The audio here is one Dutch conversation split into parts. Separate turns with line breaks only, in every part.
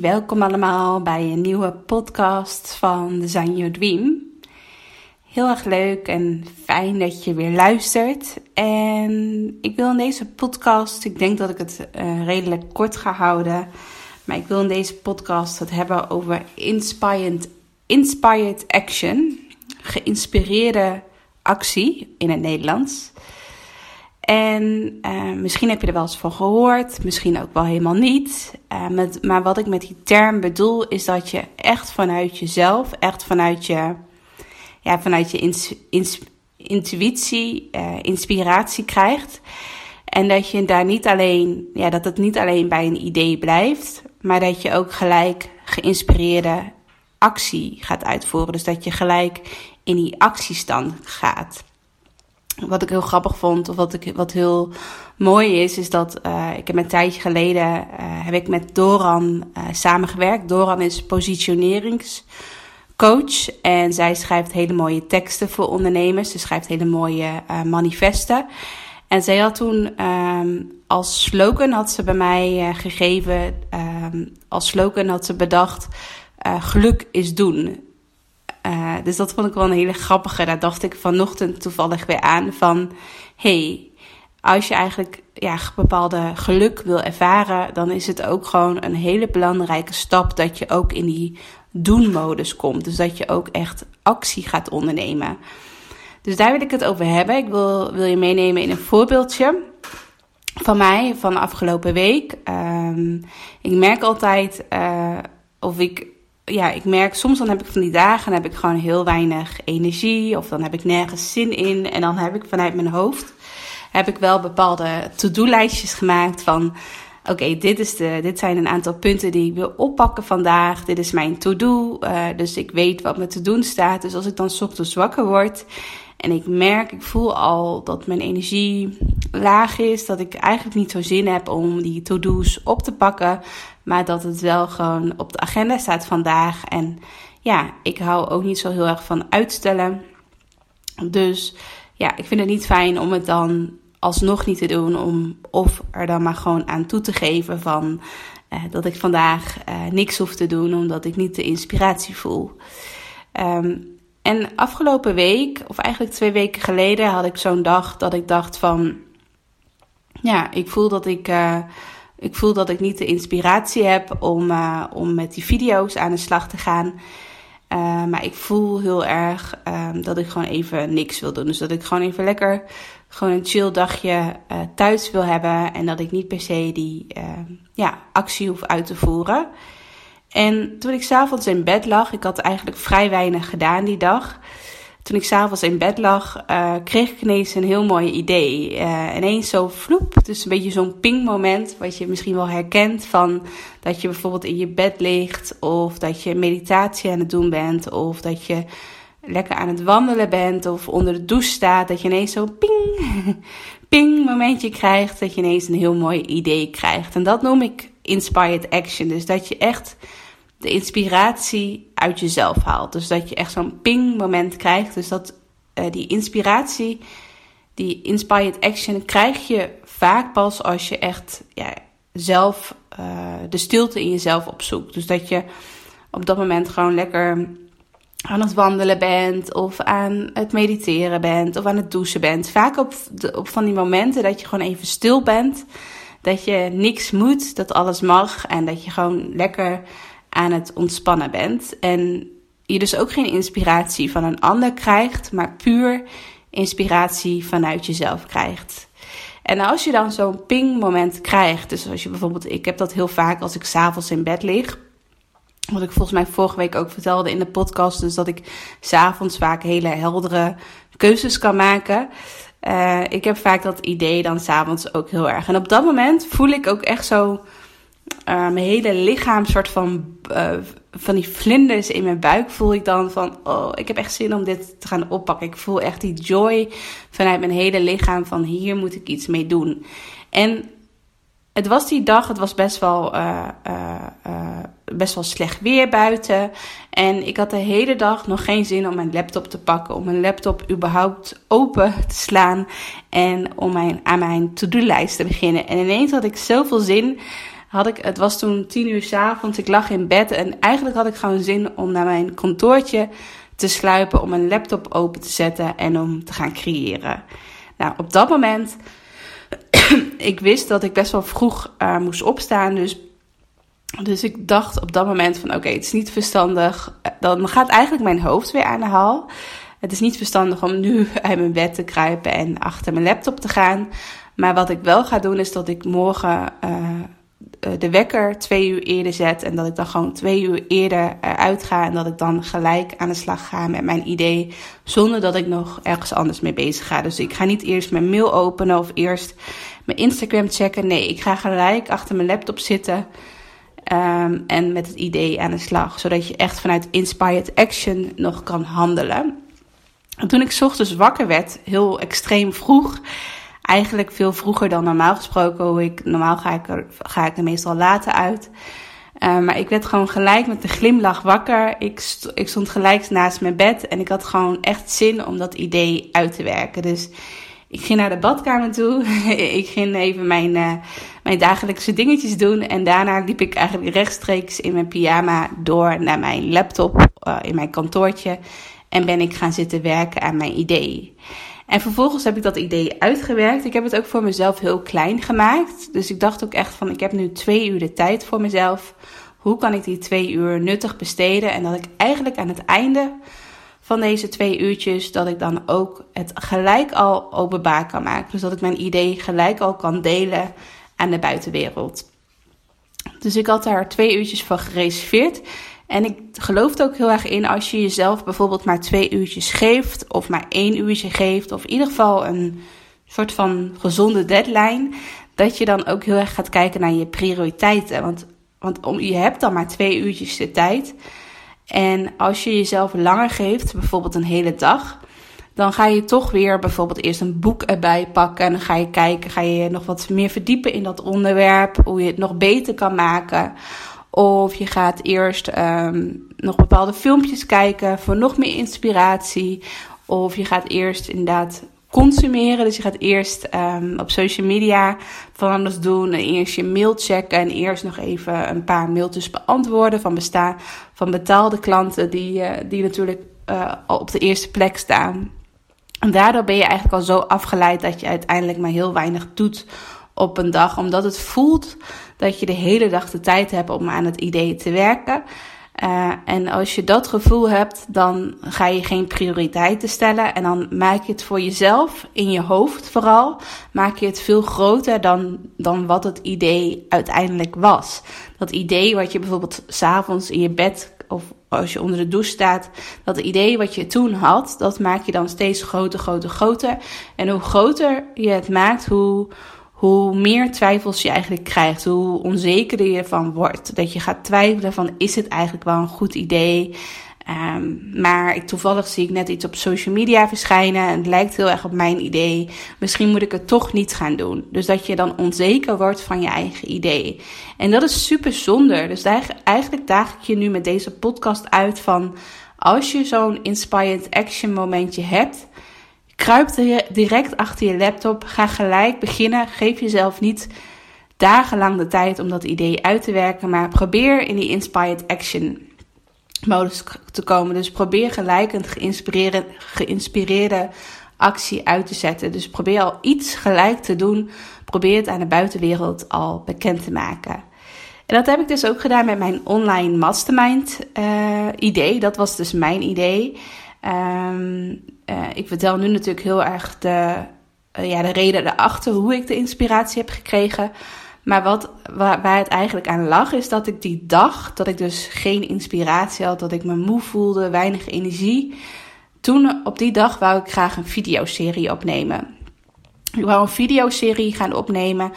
welkom allemaal bij een nieuwe podcast van Design Your Dream. Heel erg leuk en fijn dat je weer luistert. En ik wil in deze podcast, ik denk dat ik het uh, redelijk kort ga houden. Maar ik wil in deze podcast het hebben over inspired, inspired action. Geïnspireerde actie in het Nederlands. En uh, misschien heb je er wel eens van gehoord, misschien ook wel helemaal niet. Uh, met, maar wat ik met die term bedoel, is dat je echt vanuit jezelf, echt vanuit je, ja, vanuit je intuïtie, uh, inspiratie krijgt. En dat je daar niet alleen, ja, dat het niet alleen bij een idee blijft, maar dat je ook gelijk geïnspireerde actie gaat uitvoeren. Dus dat je gelijk in die actiestand gaat wat ik heel grappig vond, of wat, ik, wat heel mooi is, is dat uh, ik heb een tijdje geleden uh, heb ik met Doran uh, samengewerkt. Doran is positioneringscoach en zij schrijft hele mooie teksten voor ondernemers. Ze schrijft hele mooie manifesten. En zij had toen um, als slogan had ze bij mij gegeven, um, als slogan had ze bedacht, geluk is doen. Uh, dus dat vond ik wel een hele grappige. Daar dacht ik vanochtend toevallig weer aan van... hey, als je eigenlijk ja, bepaalde geluk wil ervaren... dan is het ook gewoon een hele belangrijke stap... dat je ook in die doen-modus komt. Dus dat je ook echt actie gaat ondernemen. Dus daar wil ik het over hebben. Ik wil, wil je meenemen in een voorbeeldje van mij van afgelopen week. Um, ik merk altijd uh, of ik ja, ik merk soms dan heb ik van die dagen heb ik gewoon heel weinig energie of dan heb ik nergens zin in en dan heb ik vanuit mijn hoofd heb ik wel bepaalde to-do-lijstjes gemaakt van oké, okay, dit de, dit zijn een aantal punten die ik wil oppakken vandaag. Dit is mijn to-do, uh, dus ik weet wat me te doen staat. Dus als ik dan ochtends wakker word en ik merk, ik voel al dat mijn energie laag is, dat ik eigenlijk niet zo zin heb om die to-do's op te pakken, maar dat het wel gewoon op de agenda staat vandaag. En ja, ik hou ook niet zo heel erg van uitstellen. Dus ja, ik vind het niet fijn om het dan alsnog niet te doen, om of er dan maar gewoon aan toe te geven van uh, dat ik vandaag uh, niks hoef te doen omdat ik niet de inspiratie voel. Um, en afgelopen week, of eigenlijk twee weken geleden, had ik zo'n dag dat ik dacht van, ja, ik voel dat ik, uh, ik voel dat ik niet de inspiratie heb om, uh, om met die video's aan de slag te gaan. Uh, maar ik voel heel erg dat ik gewoon even niks wil doen. Dus dat ik gewoon even lekker gewoon een chill dagje thuis wil hebben. En dat ik niet per se die ja, actie hoef uit te voeren. En toen ik s'avonds in bed lag, ik had eigenlijk vrij weinig gedaan die dag. Toen ik s'avonds in bed lag, uh, kreeg ik ineens een heel mooi idee. Uh, ineens zo vloep, dus een beetje zo'n pingmoment, wat je misschien wel herkent van dat je bijvoorbeeld in je bed ligt, of dat je meditatie aan het doen bent, of dat je lekker aan het wandelen bent, of onder de douche staat, dat je ineens zo'n ping, ping momentje krijgt, dat je ineens een heel mooi idee krijgt. En dat noem ik inspired action. Dus dat je echt de inspiratie uit jezelf haalt. Dus dat je echt zo'n ping moment krijgt. Dus dat uh, die inspiratie, die inspired action, krijg je vaak pas als je echt ja, zelf uh, de stilte in jezelf opzoekt. Dus dat je op dat moment gewoon lekker aan het wandelen bent, of aan het mediteren bent, of aan het douchen bent. Vaak op, de, op van die momenten dat je gewoon even stil bent. Dat je niks moet, dat alles mag en dat je gewoon lekker aan het ontspannen bent. En je dus ook geen inspiratie van een ander krijgt, maar puur inspiratie vanuit jezelf krijgt. En als je dan zo'n ping-moment krijgt, dus als je bijvoorbeeld, ik heb dat heel vaak als ik s'avonds in bed lig. Wat ik volgens mij vorige week ook vertelde in de podcast, dus dat ik s'avonds vaak hele heldere keuzes kan maken. Uh, ik heb vaak dat idee dan s'avonds ook heel erg. En op dat moment voel ik ook echt zo uh, mijn hele lichaam soort van, uh, van die vlinders in mijn buik voel ik dan van, oh, ik heb echt zin om dit te gaan oppakken. Ik voel echt die joy vanuit mijn hele lichaam van hier moet ik iets mee doen. En het was die dag, het was best wel, uh, best wel slecht weer buiten. En ik had de hele dag nog geen zin om mijn laptop te pakken, om mijn laptop überhaupt open te slaan en om mijn, aan mijn to-do-lijst te beginnen. En ineens had ik zoveel zin had ik, het was toen tien uur s avonds, ik lag in bed en eigenlijk had ik gewoon zin om naar mijn kantoortje te sluipen, om mijn laptop open te zetten en om te gaan creëren. Nou, op dat moment, ik wist dat ik best wel vroeg uh, moest opstaan, dus, dus ik dacht op dat moment van oké, het is niet verstandig, dan gaat eigenlijk mijn hoofd weer aan de hal. Het is niet verstandig om nu uit mijn bed te kruipen en achter mijn laptop te gaan. Maar wat ik wel ga doen is dat ik morgen eh, de wekker twee uur eerder zet. En dat ik dan gewoon twee uur eerder eruit ga. En dat ik dan gelijk aan de slag ga met mijn idee. Zonder dat ik nog ergens anders mee bezig ga. Dus ik ga niet eerst mijn mail openen of eerst mijn Instagram checken. Nee, ik ga gelijk achter mijn laptop zitten. Um, en met het idee aan de slag. Zodat je echt vanuit inspired action nog kan handelen. En toen ik ochtends wakker werd, heel extreem vroeg eigenlijk veel vroeger dan normaal gesproken. Ik, normaal ga ik, er, ga ik er meestal later uit. Uh, maar ik werd gewoon gelijk met de glimlach wakker. Ik, ik stond gelijk naast mijn bed en ik had gewoon echt zin om dat idee uit te werken. Dus ik ging naar de badkamer toe. ik ging even mijn, uh, mijn dagelijkse dingetjes doen. En daarna liep ik eigenlijk rechtstreeks in mijn pyjama door naar mijn laptop uh, in mijn kantoortje. En ben ik gaan zitten werken aan mijn idee. En vervolgens heb ik dat idee uitgewerkt. Ik heb het ook voor mezelf heel klein gemaakt. Dus ik dacht ook echt van, ik heb nu twee uur de tijd voor mezelf. Hoe kan ik die twee uur nuttig besteden? En dat ik eigenlijk aan het einde van deze twee uurtjes, dat ik dan ook het gelijk al openbaar kan maken. Dus dat ik mijn idee gelijk al kan delen aan de buitenwereld. Dus ik had daar twee uurtjes voor gereserveerd. En ik geloof er ook heel erg in als je jezelf bijvoorbeeld maar twee uurtjes geeft, of maar één uurtje geeft, of in ieder geval een soort van gezonde deadline, dat je dan ook heel erg gaat kijken naar je prioriteiten. Want, want om, je hebt dan maar twee uurtjes de tijd. En als je jezelf langer geeft, bijvoorbeeld een hele dag, dan ga je toch weer bijvoorbeeld eerst een boek erbij pakken. En dan ga je kijken, ga je nog wat meer verdiepen in dat onderwerp, hoe je het nog beter kan maken. Of je gaat eerst um, nog bepaalde filmpjes kijken voor nog meer inspiratie. Of je gaat eerst inderdaad consumeren. Dus je gaat eerst um, op social media van alles doen. En eerst je mail checken. En eerst nog even een paar mailtjes beantwoorden van, besta van betaalde klanten. Die, uh, die natuurlijk al op de eerste plek staan. En daardoor ben je eigenlijk al zo afgeleid dat je uiteindelijk maar heel weinig doet op een dag. Omdat het voelt dat je de hele dag de tijd hebt om aan het idee te werken. Uh, en als je dat gevoel hebt, dan ga je geen prioriteiten stellen. En dan maak je het voor jezelf, in je hoofd vooral, maak je het veel groter dan, dan wat het idee uiteindelijk was. Dat idee wat je bijvoorbeeld s'avonds in je bed of als je onder de douche staat, dat idee wat je toen had, dat maak je dan steeds groter, groter, groter. En hoe groter je het maakt, hoe hoe meer twijfels je eigenlijk krijgt, hoe onzekerder je van wordt. Dat je gaat twijfelen van is het eigenlijk wel een goed idee? Um, maar toevallig zie ik net iets op social media verschijnen en het lijkt heel erg op mijn idee. Misschien moet ik het toch niet gaan doen. Dus dat je dan onzeker wordt van je eigen idee. En dat is super zonde. Dus eigenlijk daag ik je nu met deze podcast uit van als je zo'n inspired action momentje hebt, Kruip direct achter je laptop. Ga gelijk beginnen. Geef jezelf niet dagenlang de tijd om dat idee uit te werken. Maar probeer in die inspired action modus te komen. Dus probeer gelijk een geïnspireerde, actie uit te zetten. Dus probeer al iets gelijk te doen. Probeer het aan de buitenwereld al bekend te maken. En dat heb ik dus ook gedaan met mijn online mastermind uh, idee. Dat was dus mijn idee. Um, uh, ik vertel nu natuurlijk heel erg de, uh, ja, de reden erachter hoe ik de inspiratie heb gekregen. Maar wat, waar, waar, het eigenlijk aan lag, is dat ik die dag, dat ik dus geen inspiratie had, dat ik me moe voelde, weinig energie. Toen op die dag wou ik graag een videoserie opnemen. Ik wou een videoserie gaan opnemen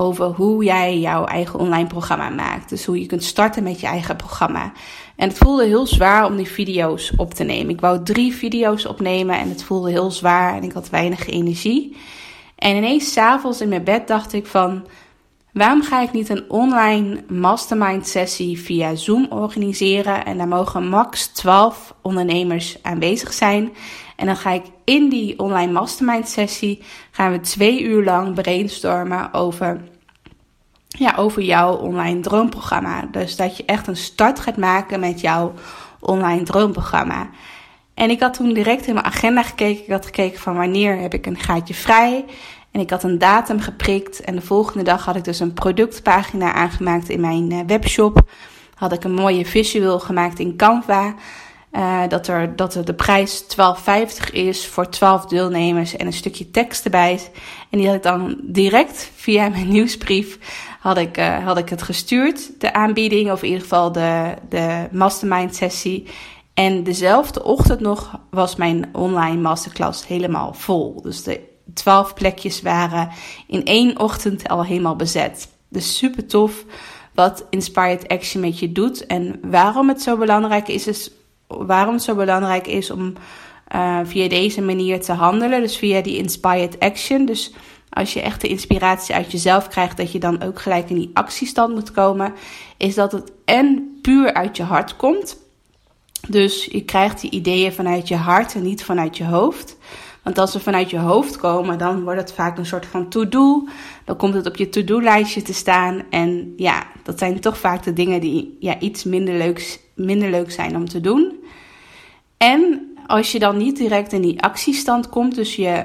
over hoe jij jouw eigen online programma maakt. Dus hoe je kunt starten met je eigen programma. En het voelde heel zwaar om die video's op te nemen. Ik wou drie video's opnemen en het voelde heel zwaar en ik had weinig energie. En ineens s'avonds in mijn bed dacht ik van... Waarom ga ik niet een online mastermind sessie via Zoom organiseren? En daar mogen max 12 ondernemers aanwezig zijn. En dan ga ik in die online mastermind sessie gaan we twee uur lang brainstormen over, ja, over jouw online droomprogramma. Dus dat je echt een start gaat maken met jouw online droomprogramma. En ik had toen direct in mijn agenda gekeken. Ik had gekeken van wanneer heb ik een gaatje vrij. En ik had een datum geprikt. En de volgende dag had ik dus een productpagina aangemaakt in mijn eh, webshop. Had ik een mooie visual gemaakt in Canva. Uh, dat, er, dat er de prijs 12,50 is voor 12 deelnemers en een stukje tekst erbij. En die had ik dan direct via mijn nieuwsbrief had ik, uh, had ik het gestuurd. De aanbieding, of in ieder geval de, de mastermind sessie. En dezelfde ochtend nog was mijn online masterclass helemaal vol. Dus de 12 plekjes waren in één ochtend al helemaal bezet. Dus super tof wat Inspired Action met je doet. En waarom het zo belangrijk is, is waarom het zo belangrijk is om uh, via deze manier te handelen. Dus via die inspired action. Dus als je echt de inspiratie uit jezelf krijgt, dat je dan ook gelijk in die actiestand moet komen. Is dat het en puur uit je hart komt. Dus je krijgt die ideeën vanuit je hart en niet vanuit je hoofd. Want als ze vanuit je hoofd komen, dan wordt het vaak een soort van to-do. Dan komt het op je to-do-lijstje te staan. En ja, dat zijn toch vaak de dingen die ja, iets minder, leuks, minder leuk zijn om te doen. En als je dan niet direct in die actiestand komt, dus je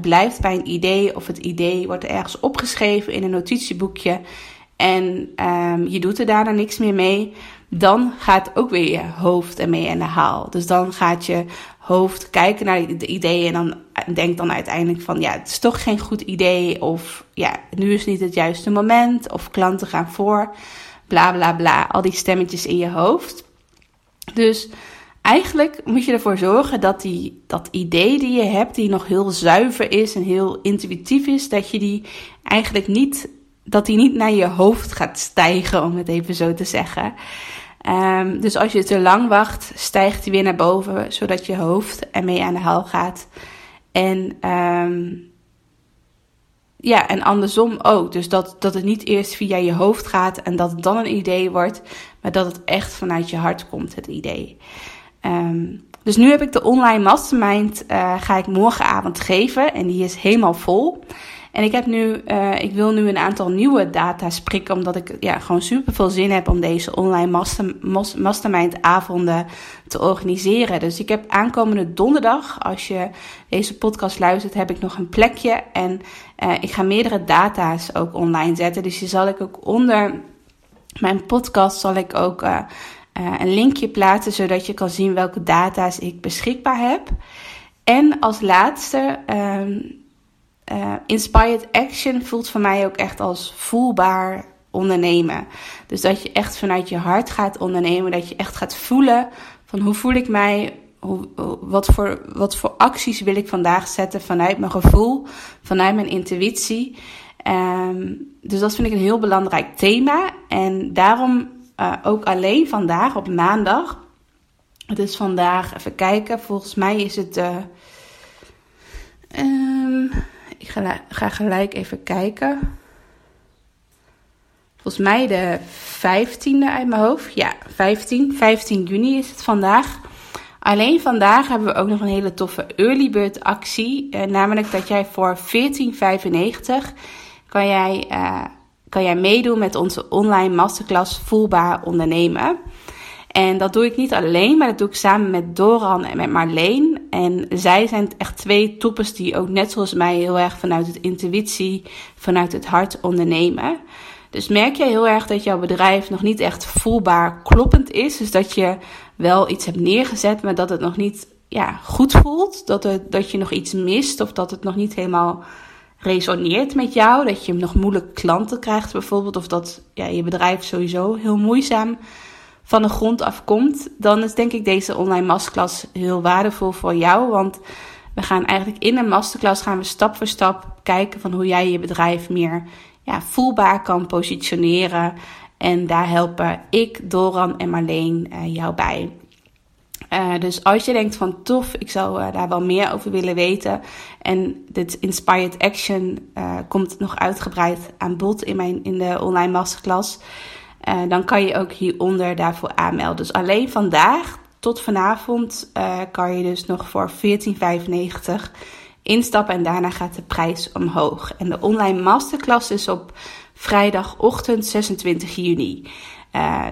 blijft bij een idee of het idee wordt ergens opgeschreven in een notitieboekje en um, je doet er daarna niks meer mee, dan gaat ook weer je hoofd ermee aan de haal. Dus dan gaat je hoofd kijken naar de ideeën en dan denkt dan uiteindelijk van ja, het is toch geen goed idee of ja, nu is niet het juiste moment of klanten gaan voor, bla bla bla, al die stemmetjes in je hoofd. Dus eigenlijk moet je ervoor zorgen dat die, dat idee die je hebt, die nog heel zuiver is en heel intuïtief is, dat je die eigenlijk niet, dat die niet naar je hoofd gaat stijgen, om het even zo te zeggen. Um, dus als je te lang wacht, stijgt hij weer naar boven, zodat je hoofd ermee aan de haal gaat. En um, ja, en andersom ook. Dus dat, dat het niet eerst via je hoofd gaat en dat het dan een idee wordt, maar dat het echt vanuit je hart komt, het idee. Um, dus nu heb ik de online mastermind, uh, ga ik morgenavond geven en die is helemaal vol. En ik heb nu, uh, ik wil nu een aantal nieuwe data's prikken, omdat ik ja, gewoon super veel zin heb om deze online master, mastermind avonden te organiseren. Dus ik heb aankomende donderdag, als je deze podcast luistert, heb ik nog een plekje. En uh, ik ga meerdere data's ook online zetten. Dus die zal ik ook onder mijn podcast zal ik ook uh, een linkje plaatsen, zodat je kan zien welke data's ik beschikbaar heb. En als laatste. Uh, uh, inspired action voelt voor mij ook echt als voelbaar ondernemen. Dus dat je echt vanuit je hart gaat ondernemen. Dat je echt gaat voelen van hoe voel ik mij. Wat, voor, wat voor acties wil ik vandaag zetten vanuit mijn gevoel, vanuit mijn intuïtie. Um, dus dat vind ik een heel belangrijk thema. En daarom uh, ook alleen vandaag op maandag. Het is vandaag, even kijken, volgens mij is het. Uh, ik ga, gelijk even kijken. Volgens mij de 15e uit mijn hoofd. Ja, 15. 15 juni is het vandaag. Alleen vandaag hebben we ook nog een hele toffe early bird actie. Eh, namelijk dat jij voor 14,95 kan jij, uh, kan jij meedoen met onze online masterclass Voelbaar Ondernemen. En dat doe ik niet alleen, maar dat doe ik samen met Doran en met Marleen. En zij zijn echt twee toppers die ook net zoals mij heel erg vanuit het intuïtie, vanuit het hart ondernemen. Dus merk je heel erg dat jouw bedrijf nog niet echt voelbaar kloppend is. Dus dat je wel iets hebt neergezet, maar dat het nog niet ja, goed voelt. Dat, het, dat je nog iets mist of dat het nog niet helemaal resoneert met jou. Dat je nog moeilijk klanten krijgt bijvoorbeeld. Of dat ja, je bedrijf sowieso heel moeizaam van de grond af komt, dan is denk ik deze online masterclass heel waardevol voor jou. Want we gaan eigenlijk in een masterclass gaan we stap voor stap kijken van hoe jij je bedrijf meer ja, voelbaar kan positioneren. En daar helpen ik, Doran en Marleen uh, jou bij. Uh, dus als je denkt van tof, ik zou uh, daar wel meer over willen weten. En dit Inspired Action komt nog uitgebreid aan bod in, mijn, in de online masterclass. Dan kan je ook hieronder daarvoor aanmelden. Dus alleen vandaag tot vanavond kan je dus nog voor 14,95 instappen. En daarna gaat de prijs omhoog. En de online masterclass is op vrijdagochtend 26 juni.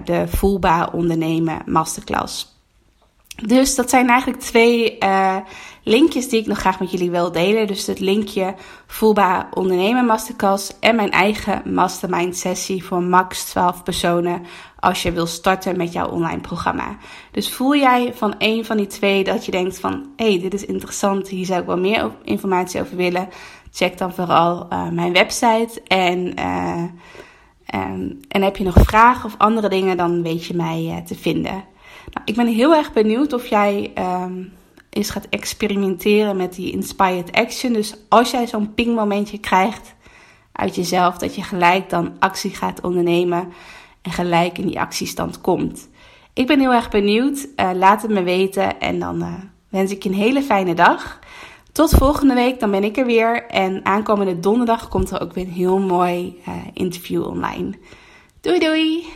de Voelbaar Ondernemen Masterclass. Dus dat zijn eigenlijk twee uh, linkjes die ik nog graag met jullie wil delen. Dus het linkje Voelbaar Ondernemen Masterclass en mijn eigen Mastermind sessie voor max 12 personen als je wil starten met jouw online programma. Dus voel jij van een van die twee dat je denkt van hé, hey, dit is interessant, hier zou ik wel meer informatie over willen. Check dan vooral uh, mijn website en... Uh, en, en heb je nog vragen of andere dingen, dan weet je mij te vinden. Nou, ik ben heel erg benieuwd of jij um, eens gaat experimenteren met die inspired action. Dus als jij zo'n pingmomentje krijgt uit jezelf, dat je gelijk dan actie gaat ondernemen en gelijk in die actiestand komt. Ik ben heel erg benieuwd. Uh, laat het me weten en dan uh, wens ik je een hele fijne dag. Tot volgende week, dan ben ik er weer. En aankomende donderdag komt er ook weer een heel mooi uh, interview online. Doei doei!